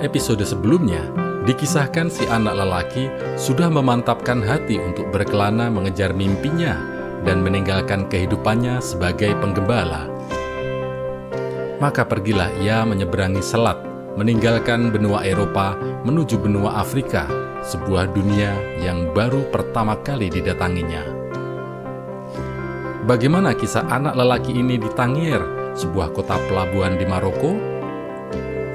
episode sebelumnya, dikisahkan si anak lelaki sudah memantapkan hati untuk berkelana mengejar mimpinya dan meninggalkan kehidupannya sebagai penggembala. Maka pergilah ia menyeberangi selat, meninggalkan benua Eropa menuju benua Afrika, sebuah dunia yang baru pertama kali didatanginya. Bagaimana kisah anak lelaki ini di Tangier, sebuah kota pelabuhan di Maroko?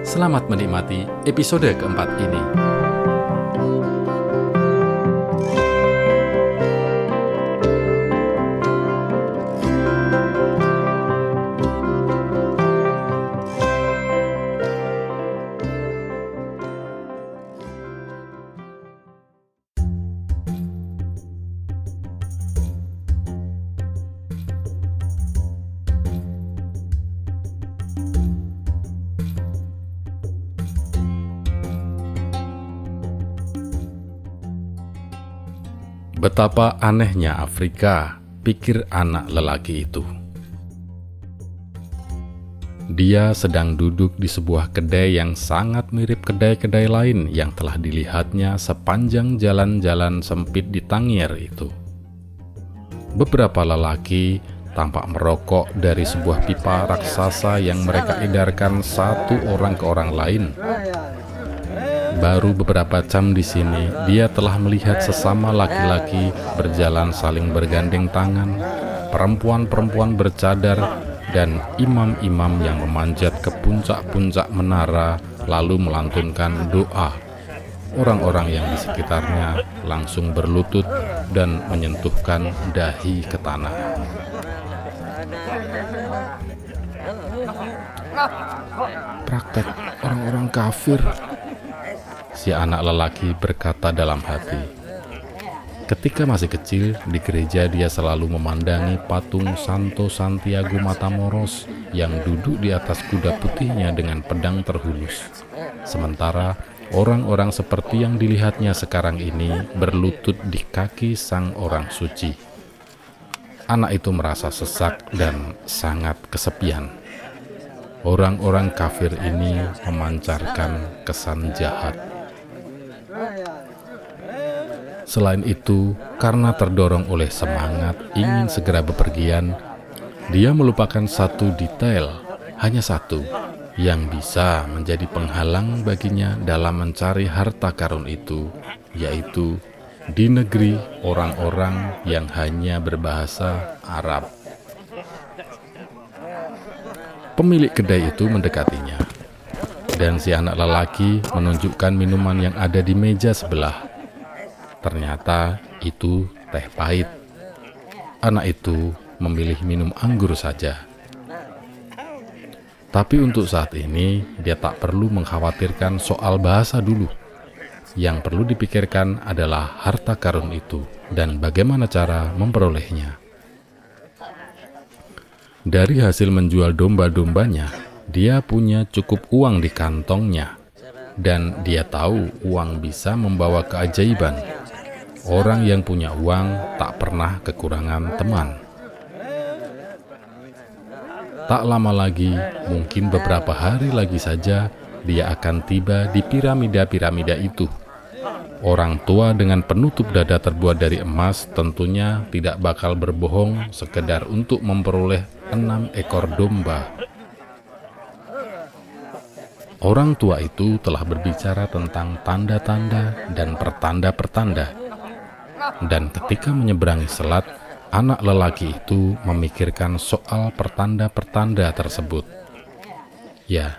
Selamat menikmati episode keempat ini. Betapa anehnya Afrika, pikir anak lelaki itu. Dia sedang duduk di sebuah kedai yang sangat mirip kedai-kedai lain yang telah dilihatnya sepanjang jalan-jalan sempit di Tangier itu. Beberapa lelaki tampak merokok dari sebuah pipa raksasa yang mereka edarkan satu orang ke orang lain Baru beberapa jam di sini, dia telah melihat sesama laki-laki berjalan saling bergandeng tangan, perempuan-perempuan bercadar, dan imam-imam yang memanjat ke puncak-puncak menara lalu melantunkan doa. Orang-orang yang di sekitarnya langsung berlutut dan menyentuhkan dahi ke tanah. Praktek orang-orang kafir si anak lelaki berkata dalam hati. Ketika masih kecil, di gereja dia selalu memandangi patung Santo Santiago Matamoros yang duduk di atas kuda putihnya dengan pedang terhulus. Sementara orang-orang seperti yang dilihatnya sekarang ini berlutut di kaki sang orang suci. Anak itu merasa sesak dan sangat kesepian. Orang-orang kafir ini memancarkan kesan jahat Selain itu, karena terdorong oleh semangat ingin segera bepergian, dia melupakan satu detail, hanya satu, yang bisa menjadi penghalang baginya dalam mencari harta karun itu, yaitu di negeri orang-orang yang hanya berbahasa Arab. Pemilik kedai itu mendekatinya, dan si anak lelaki menunjukkan minuman yang ada di meja sebelah. Ternyata itu teh pahit. Anak itu memilih minum anggur saja. Tapi untuk saat ini, dia tak perlu mengkhawatirkan soal bahasa dulu. Yang perlu dipikirkan adalah harta karun itu dan bagaimana cara memperolehnya. Dari hasil menjual domba-dombanya, dia punya cukup uang di kantongnya, dan dia tahu uang bisa membawa keajaiban. Orang yang punya uang tak pernah kekurangan teman. Tak lama lagi, mungkin beberapa hari lagi saja, dia akan tiba di piramida-piramida itu. Orang tua dengan penutup dada terbuat dari emas tentunya tidak bakal berbohong sekedar untuk memperoleh enam ekor domba. Orang tua itu telah berbicara tentang tanda-tanda dan pertanda-pertanda dan ketika menyeberangi selat, anak lelaki itu memikirkan soal pertanda-pertanda tersebut. Ya,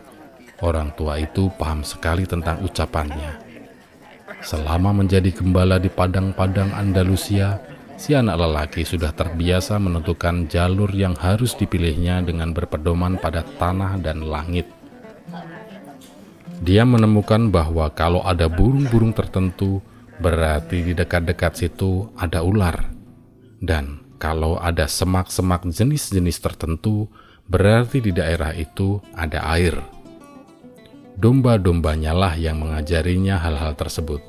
orang tua itu paham sekali tentang ucapannya. Selama menjadi gembala di padang-padang Andalusia, si anak lelaki sudah terbiasa menentukan jalur yang harus dipilihnya dengan berpedoman pada tanah dan langit. Dia menemukan bahwa kalau ada burung-burung tertentu berarti di dekat-dekat situ ada ular. Dan kalau ada semak-semak jenis-jenis tertentu, berarti di daerah itu ada air. Domba-dombanya lah yang mengajarinya hal-hal tersebut.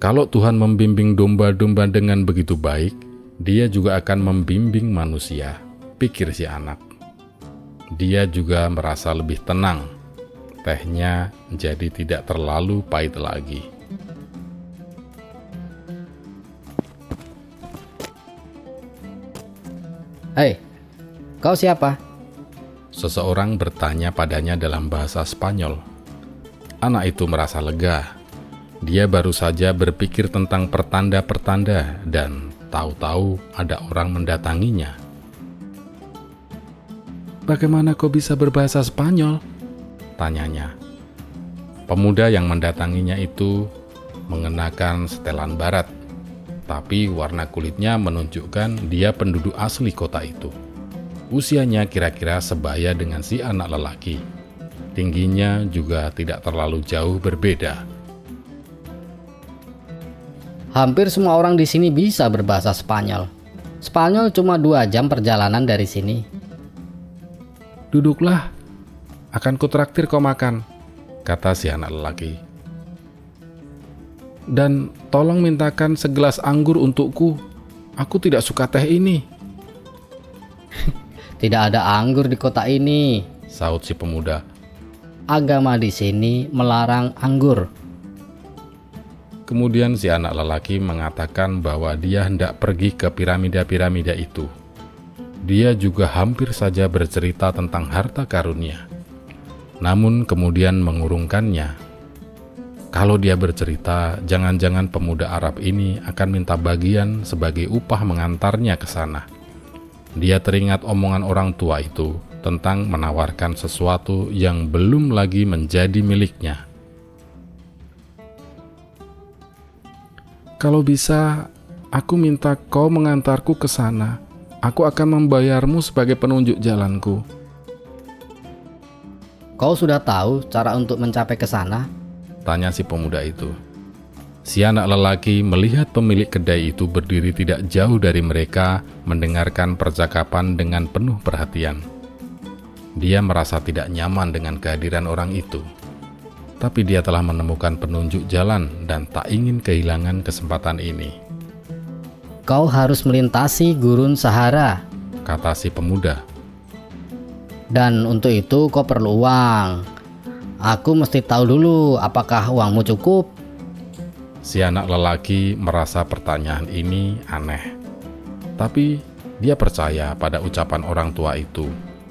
Kalau Tuhan membimbing domba-domba dengan begitu baik, dia juga akan membimbing manusia, pikir si anak. Dia juga merasa lebih tenang tehnya jadi tidak terlalu pahit lagi. Hei, kau siapa? Seseorang bertanya padanya dalam bahasa Spanyol. Anak itu merasa lega. Dia baru saja berpikir tentang pertanda-pertanda dan tahu-tahu ada orang mendatanginya. Bagaimana kau bisa berbahasa Spanyol? Tanyanya. Pemuda yang mendatanginya itu mengenakan setelan barat, tapi warna kulitnya menunjukkan dia penduduk asli kota itu. Usianya kira-kira sebaya dengan si anak lelaki. Tingginya juga tidak terlalu jauh berbeda. Hampir semua orang di sini bisa berbahasa Spanyol. Spanyol cuma dua jam perjalanan dari sini. Duduklah, akan kutraktir kau makan, kata si anak lelaki. Dan tolong mintakan segelas anggur untukku. Aku tidak suka teh ini. Tidak ada anggur di kota ini. Saut si pemuda. Agama di sini melarang anggur. Kemudian si anak lelaki mengatakan bahwa dia hendak pergi ke piramida-piramida itu. Dia juga hampir saja bercerita tentang harta karunia. Namun kemudian mengurungkannya. Kalau dia bercerita, jangan-jangan pemuda Arab ini akan minta bagian sebagai upah mengantarnya ke sana. Dia teringat omongan orang tua itu tentang menawarkan sesuatu yang belum lagi menjadi miliknya. Kalau bisa, aku minta kau mengantarku ke sana. Aku akan membayarmu sebagai penunjuk jalanku. Kau sudah tahu cara untuk mencapai ke sana? Tanya si pemuda itu. Si anak lelaki melihat pemilik kedai itu berdiri tidak jauh dari mereka, mendengarkan percakapan dengan penuh perhatian. Dia merasa tidak nyaman dengan kehadiran orang itu tapi dia telah menemukan penunjuk jalan dan tak ingin kehilangan kesempatan ini. Kau harus melintasi gurun Sahara, kata si pemuda. Dan untuk itu kau perlu uang. Aku mesti tahu dulu apakah uangmu cukup. Si anak lelaki merasa pertanyaan ini aneh. Tapi dia percaya pada ucapan orang tua itu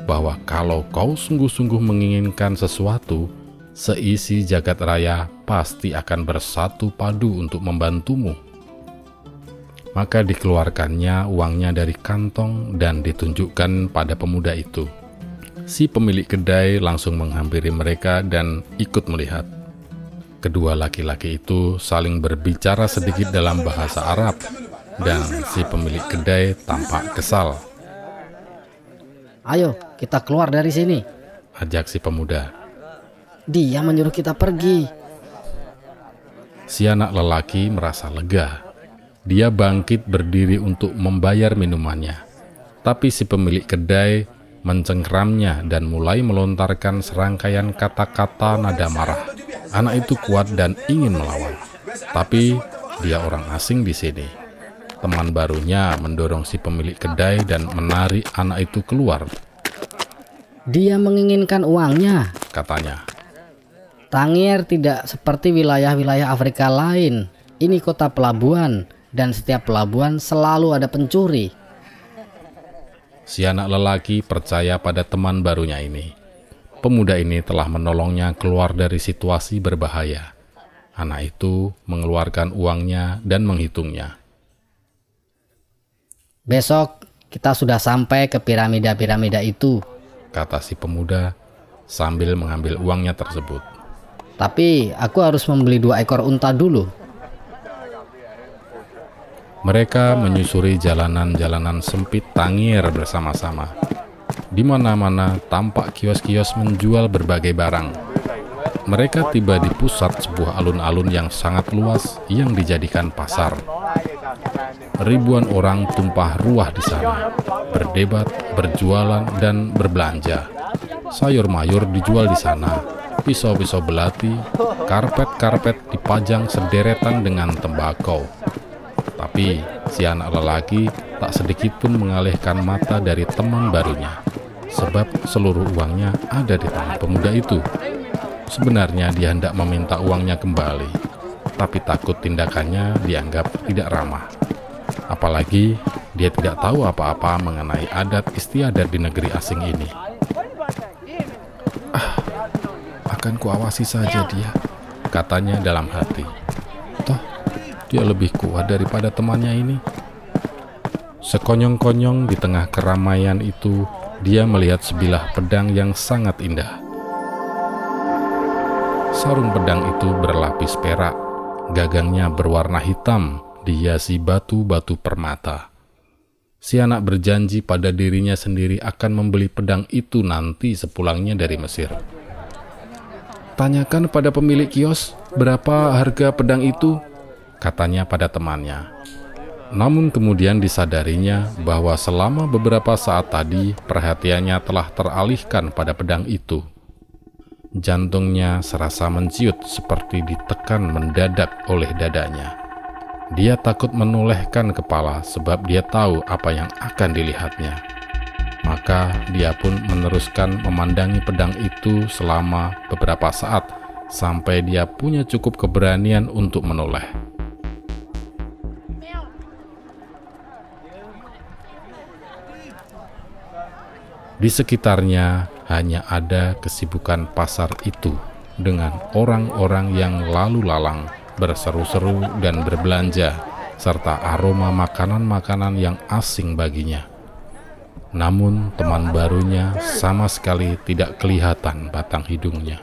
bahwa kalau kau sungguh-sungguh menginginkan sesuatu, seisi jagat raya pasti akan bersatu padu untuk membantumu. Maka dikeluarkannya uangnya dari kantong dan ditunjukkan pada pemuda itu. Si pemilik kedai langsung menghampiri mereka dan ikut melihat. Kedua laki-laki itu saling berbicara sedikit dalam bahasa Arab, dan si pemilik kedai tampak kesal. "Ayo, kita keluar dari sini," ajak si pemuda. Dia menyuruh kita pergi. Si anak lelaki merasa lega. Dia bangkit berdiri untuk membayar minumannya. Tapi si pemilik kedai mencengkramnya dan mulai melontarkan serangkaian kata-kata nada marah. Anak itu kuat dan ingin melawan. Tapi dia orang asing di sini. Teman barunya mendorong si pemilik kedai dan menarik anak itu keluar. Dia menginginkan uangnya, katanya. Tangier tidak seperti wilayah-wilayah Afrika lain. Ini kota pelabuhan dan setiap pelabuhan selalu ada pencuri. Si anak lelaki percaya pada teman barunya ini. Pemuda ini telah menolongnya keluar dari situasi berbahaya. Anak itu mengeluarkan uangnya dan menghitungnya. Besok kita sudah sampai ke piramida-piramida itu, kata si pemuda sambil mengambil uangnya tersebut. Tapi aku harus membeli dua ekor unta dulu. Mereka menyusuri jalanan-jalanan sempit Tangir bersama-sama. Di mana-mana tampak kios-kios menjual berbagai barang. Mereka tiba di pusat sebuah alun-alun yang sangat luas yang dijadikan pasar. Ribuan orang tumpah ruah di sana, berdebat, berjualan, dan berbelanja. Sayur mayur dijual di sana, pisau-pisau belati, karpet-karpet dipajang sederetan dengan tembakau. Tapi si anak lelaki tak sedikit pun mengalihkan mata dari teman barunya, sebab seluruh uangnya ada di tangan pemuda itu. sebenarnya dia hendak meminta uangnya kembali, tapi takut tindakannya dianggap tidak ramah. Apalagi dia tidak tahu apa-apa mengenai adat istiadat di negeri asing ini. Ah, akan kuawasi saja dia, katanya dalam hati. Dia lebih kuat daripada temannya ini. Sekonyong-konyong di tengah keramaian itu, dia melihat sebilah pedang yang sangat indah. Sarung pedang itu berlapis perak, gagangnya berwarna hitam, dihiasi batu-batu permata. Si anak berjanji pada dirinya sendiri akan membeli pedang itu nanti sepulangnya dari Mesir. Tanyakan pada pemilik kios berapa harga pedang itu, katanya pada temannya. Namun kemudian disadarinya bahwa selama beberapa saat tadi perhatiannya telah teralihkan pada pedang itu. Jantungnya serasa menciut seperti ditekan mendadak oleh dadanya. Dia takut menolehkan kepala sebab dia tahu apa yang akan dilihatnya. Maka dia pun meneruskan memandangi pedang itu selama beberapa saat sampai dia punya cukup keberanian untuk menoleh. Di sekitarnya hanya ada kesibukan pasar itu dengan orang-orang yang lalu lalang, berseru-seru dan berbelanja, serta aroma makanan-makanan yang asing baginya. Namun teman barunya sama sekali tidak kelihatan batang hidungnya.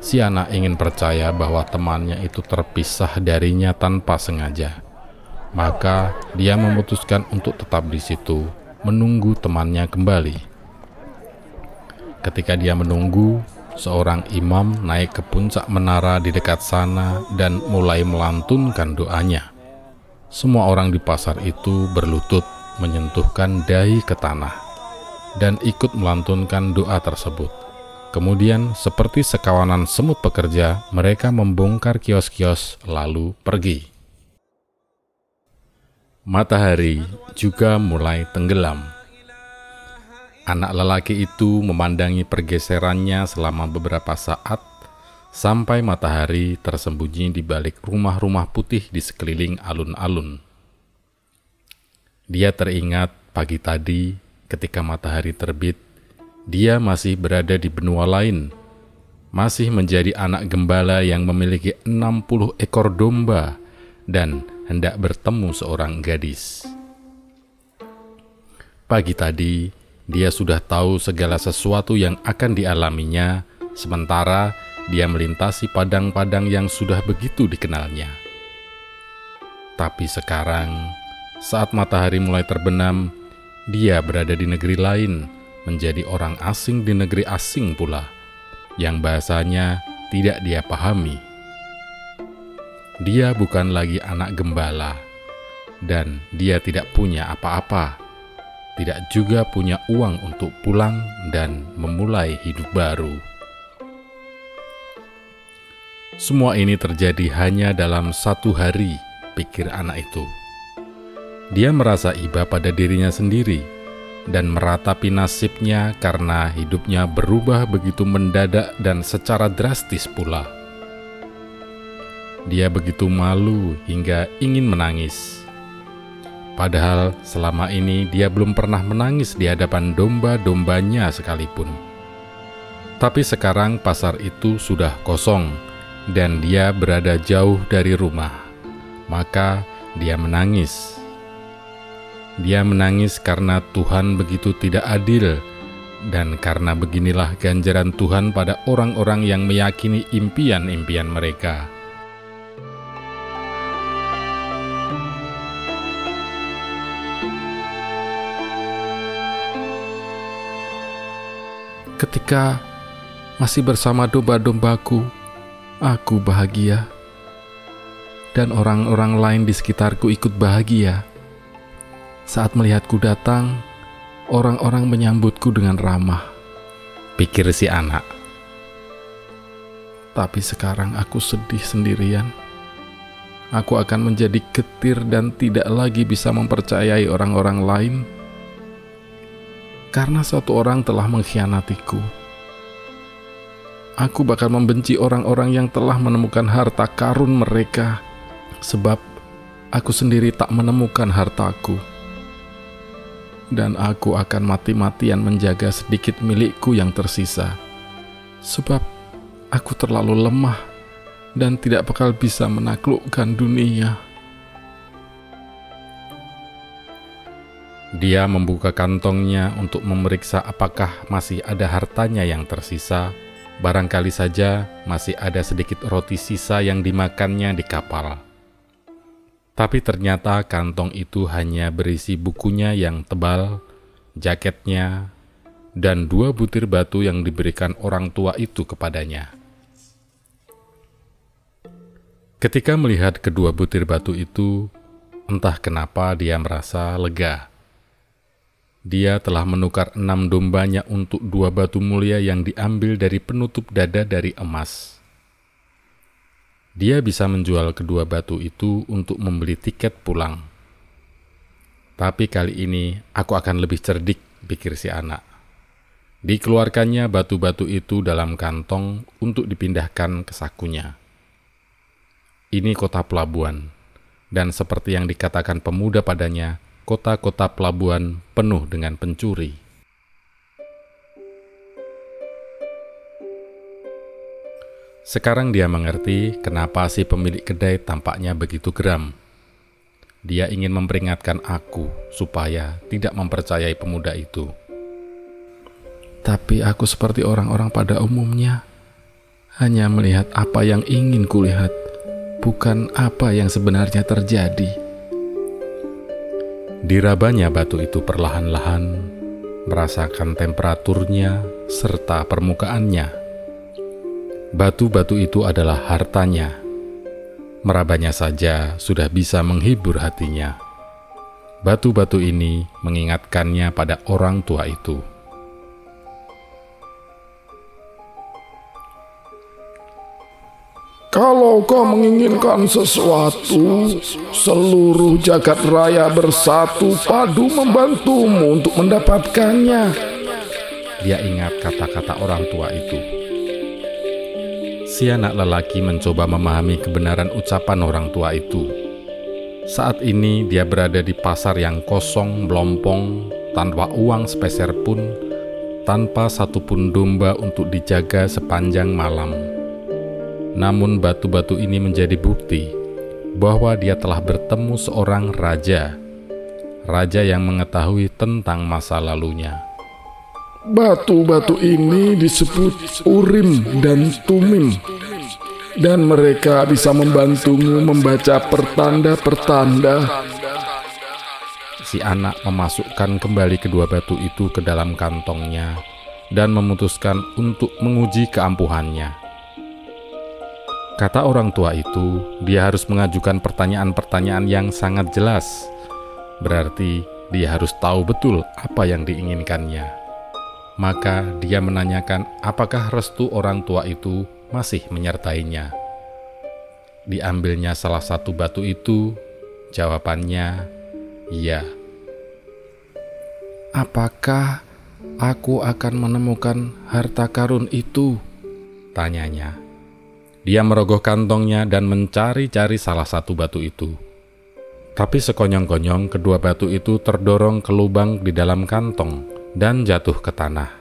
Si anak ingin percaya bahwa temannya itu terpisah darinya tanpa sengaja. Maka dia memutuskan untuk tetap di situ menunggu temannya kembali. Ketika dia menunggu, seorang imam naik ke puncak menara di dekat sana dan mulai melantunkan doanya. Semua orang di pasar itu berlutut menyentuhkan dahi ke tanah dan ikut melantunkan doa tersebut. Kemudian, seperti sekawanan semut pekerja, mereka membongkar kios-kios lalu pergi matahari juga mulai tenggelam. Anak lelaki itu memandangi pergeserannya selama beberapa saat sampai matahari tersembunyi di balik rumah-rumah putih di sekeliling alun-alun. Dia teringat pagi tadi ketika matahari terbit, dia masih berada di benua lain, masih menjadi anak gembala yang memiliki 60 ekor domba dan hendak bertemu seorang gadis. Pagi tadi, dia sudah tahu segala sesuatu yang akan dialaminya, sementara dia melintasi padang-padang yang sudah begitu dikenalnya. Tapi sekarang, saat matahari mulai terbenam, dia berada di negeri lain, menjadi orang asing di negeri asing pula, yang bahasanya tidak dia pahami. Dia bukan lagi anak gembala, dan dia tidak punya apa-apa, tidak juga punya uang untuk pulang dan memulai hidup baru. Semua ini terjadi hanya dalam satu hari, pikir anak itu. Dia merasa iba pada dirinya sendiri dan meratapi nasibnya karena hidupnya berubah begitu mendadak dan secara drastis pula. Dia begitu malu hingga ingin menangis. Padahal selama ini dia belum pernah menangis di hadapan domba-dombanya sekalipun. Tapi sekarang pasar itu sudah kosong dan dia berada jauh dari rumah. Maka dia menangis. Dia menangis karena Tuhan begitu tidak adil dan karena beginilah ganjaran Tuhan pada orang-orang yang meyakini impian-impian mereka. Ketika masih bersama domba-dombaku, aku bahagia, dan orang-orang lain di sekitarku ikut bahagia. Saat melihatku datang, orang-orang menyambutku dengan ramah. Pikir si anak. Tapi sekarang aku sedih sendirian. Aku akan menjadi getir dan tidak lagi bisa mempercayai orang-orang lain karena suatu orang telah mengkhianatiku. aku bakal membenci orang-orang yang telah menemukan harta karun mereka, sebab aku sendiri tak menemukan hartaku. Dan aku akan mati-matian menjaga sedikit milikku yang tersisa, sebab aku terlalu lemah dan tidak bakal bisa menaklukkan dunia. Dia membuka kantongnya untuk memeriksa apakah masih ada hartanya yang tersisa. Barangkali saja masih ada sedikit roti sisa yang dimakannya di kapal. Tapi ternyata kantong itu hanya berisi bukunya yang tebal, jaketnya, dan dua butir batu yang diberikan orang tua itu kepadanya. Ketika melihat kedua butir batu itu, entah kenapa dia merasa lega. Dia telah menukar enam dombanya untuk dua batu mulia yang diambil dari penutup dada dari emas. Dia bisa menjual kedua batu itu untuk membeli tiket pulang. Tapi kali ini aku akan lebih cerdik, pikir si anak. Dikeluarkannya batu-batu itu dalam kantong untuk dipindahkan ke sakunya. Ini kota pelabuhan, dan seperti yang dikatakan pemuda padanya, kota-kota pelabuhan penuh dengan pencuri. Sekarang dia mengerti kenapa si pemilik kedai tampaknya begitu geram. Dia ingin memperingatkan aku supaya tidak mempercayai pemuda itu. Tapi aku seperti orang-orang pada umumnya, hanya melihat apa yang ingin kulihat, bukan apa yang sebenarnya terjadi. Dirabanya batu itu perlahan-lahan, merasakan temperaturnya serta permukaannya. Batu-batu itu adalah hartanya. Merabanya saja sudah bisa menghibur hatinya. Batu-batu ini mengingatkannya pada orang tua itu. Kalau kau menginginkan sesuatu, seluruh jagat raya bersatu padu membantumu untuk mendapatkannya. Dia ingat kata-kata orang tua itu. Si anak lelaki mencoba memahami kebenaran ucapan orang tua itu. Saat ini dia berada di pasar yang kosong, melompong, tanpa uang sepeser pun, tanpa satupun domba untuk dijaga sepanjang malam. Namun batu-batu ini menjadi bukti bahwa dia telah bertemu seorang raja, raja yang mengetahui tentang masa lalunya. Batu-batu ini disebut Urim dan Tumim, dan mereka bisa membantumu membaca pertanda-pertanda. Si anak memasukkan kembali kedua batu itu ke dalam kantongnya dan memutuskan untuk menguji keampuhannya. Kata orang tua itu, dia harus mengajukan pertanyaan-pertanyaan yang sangat jelas. Berarti dia harus tahu betul apa yang diinginkannya. Maka dia menanyakan apakah restu orang tua itu masih menyertainya. Diambilnya salah satu batu itu, jawabannya ya. Apakah aku akan menemukan harta karun itu? Tanyanya. Dia merogoh kantongnya dan mencari-cari salah satu batu itu. Tapi sekonyong-konyong kedua batu itu terdorong ke lubang di dalam kantong dan jatuh ke tanah.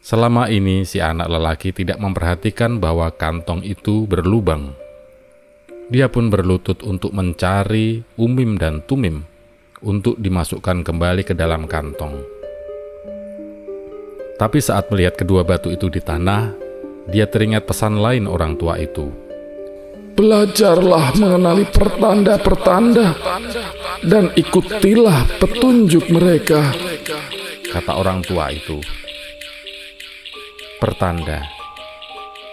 Selama ini si anak lelaki tidak memperhatikan bahwa kantong itu berlubang. Dia pun berlutut untuk mencari umim dan tumim untuk dimasukkan kembali ke dalam kantong. Tapi saat melihat kedua batu itu di tanah, dia teringat pesan lain orang tua itu. Belajarlah mengenali pertanda-pertanda dan ikutilah petunjuk mereka, kata orang tua itu. Pertanda.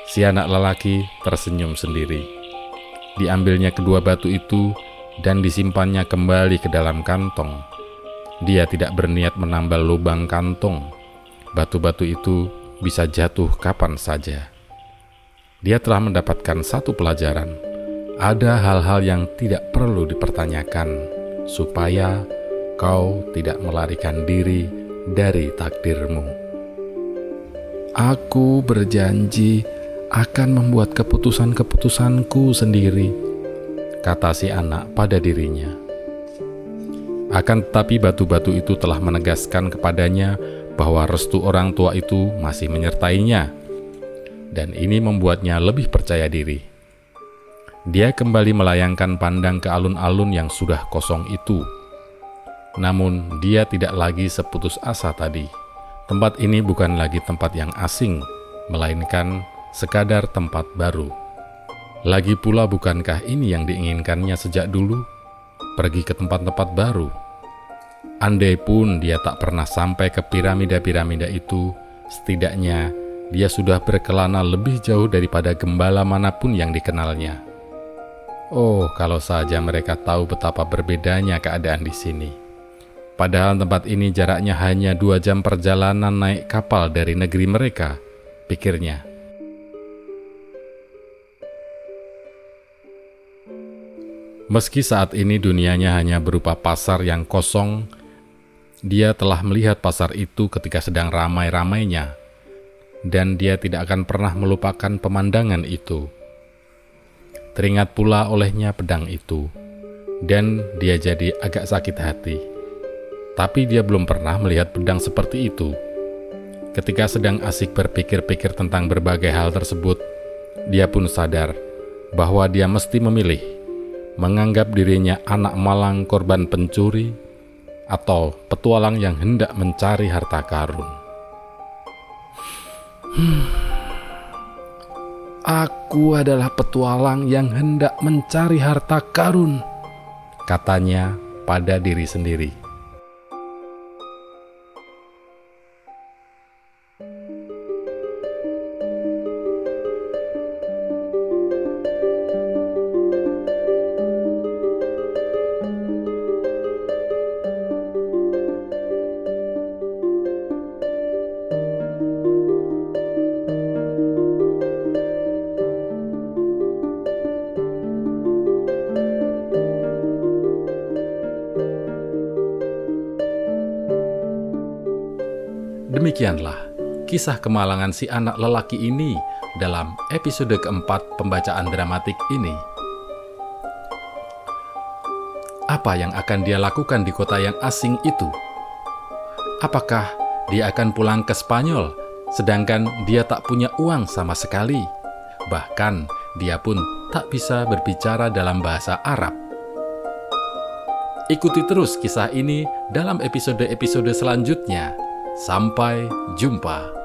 Si anak lelaki tersenyum sendiri. Diambilnya kedua batu itu dan disimpannya kembali ke dalam kantong. Dia tidak berniat menambal lubang kantong. Batu-batu itu bisa jatuh kapan saja. Dia telah mendapatkan satu pelajaran. Ada hal-hal yang tidak perlu dipertanyakan, supaya kau tidak melarikan diri dari takdirmu. Aku berjanji akan membuat keputusan-keputusanku sendiri, kata si anak pada dirinya. Akan tetapi batu-batu itu telah menegaskan kepadanya bahwa restu orang tua itu masih menyertainya, dan ini membuatnya lebih percaya diri. Dia kembali melayangkan pandang ke alun-alun yang sudah kosong itu. Namun, dia tidak lagi seputus asa tadi. Tempat ini bukan lagi tempat yang asing, melainkan sekadar tempat baru. Lagi pula bukankah ini yang diinginkannya sejak dulu? Pergi ke tempat-tempat baru. Andai pun dia tak pernah sampai ke piramida-piramida itu, setidaknya dia sudah berkelana lebih jauh daripada gembala mana pun yang dikenalnya. Oh, kalau saja mereka tahu betapa berbedanya keadaan di sini. Padahal tempat ini jaraknya hanya dua jam perjalanan naik kapal dari negeri mereka, pikirnya. Meski saat ini dunianya hanya berupa pasar yang kosong, dia telah melihat pasar itu ketika sedang ramai-ramainya, dan dia tidak akan pernah melupakan pemandangan itu. Teringat pula olehnya pedang itu, dan dia jadi agak sakit hati. Tapi dia belum pernah melihat pedang seperti itu. Ketika sedang asik berpikir-pikir tentang berbagai hal tersebut, dia pun sadar bahwa dia mesti memilih menganggap dirinya anak malang korban pencuri atau petualang yang hendak mencari harta karun. Hmm. Aku adalah petualang yang hendak mencari harta karun, katanya pada diri sendiri. Demikianlah kisah kemalangan si anak lelaki ini dalam episode keempat pembacaan dramatik ini. Apa yang akan dia lakukan di kota yang asing itu? Apakah dia akan pulang ke Spanyol, sedangkan dia tak punya uang sama sekali? Bahkan dia pun tak bisa berbicara dalam bahasa Arab. Ikuti terus kisah ini dalam episode-episode selanjutnya. Sampai jumpa.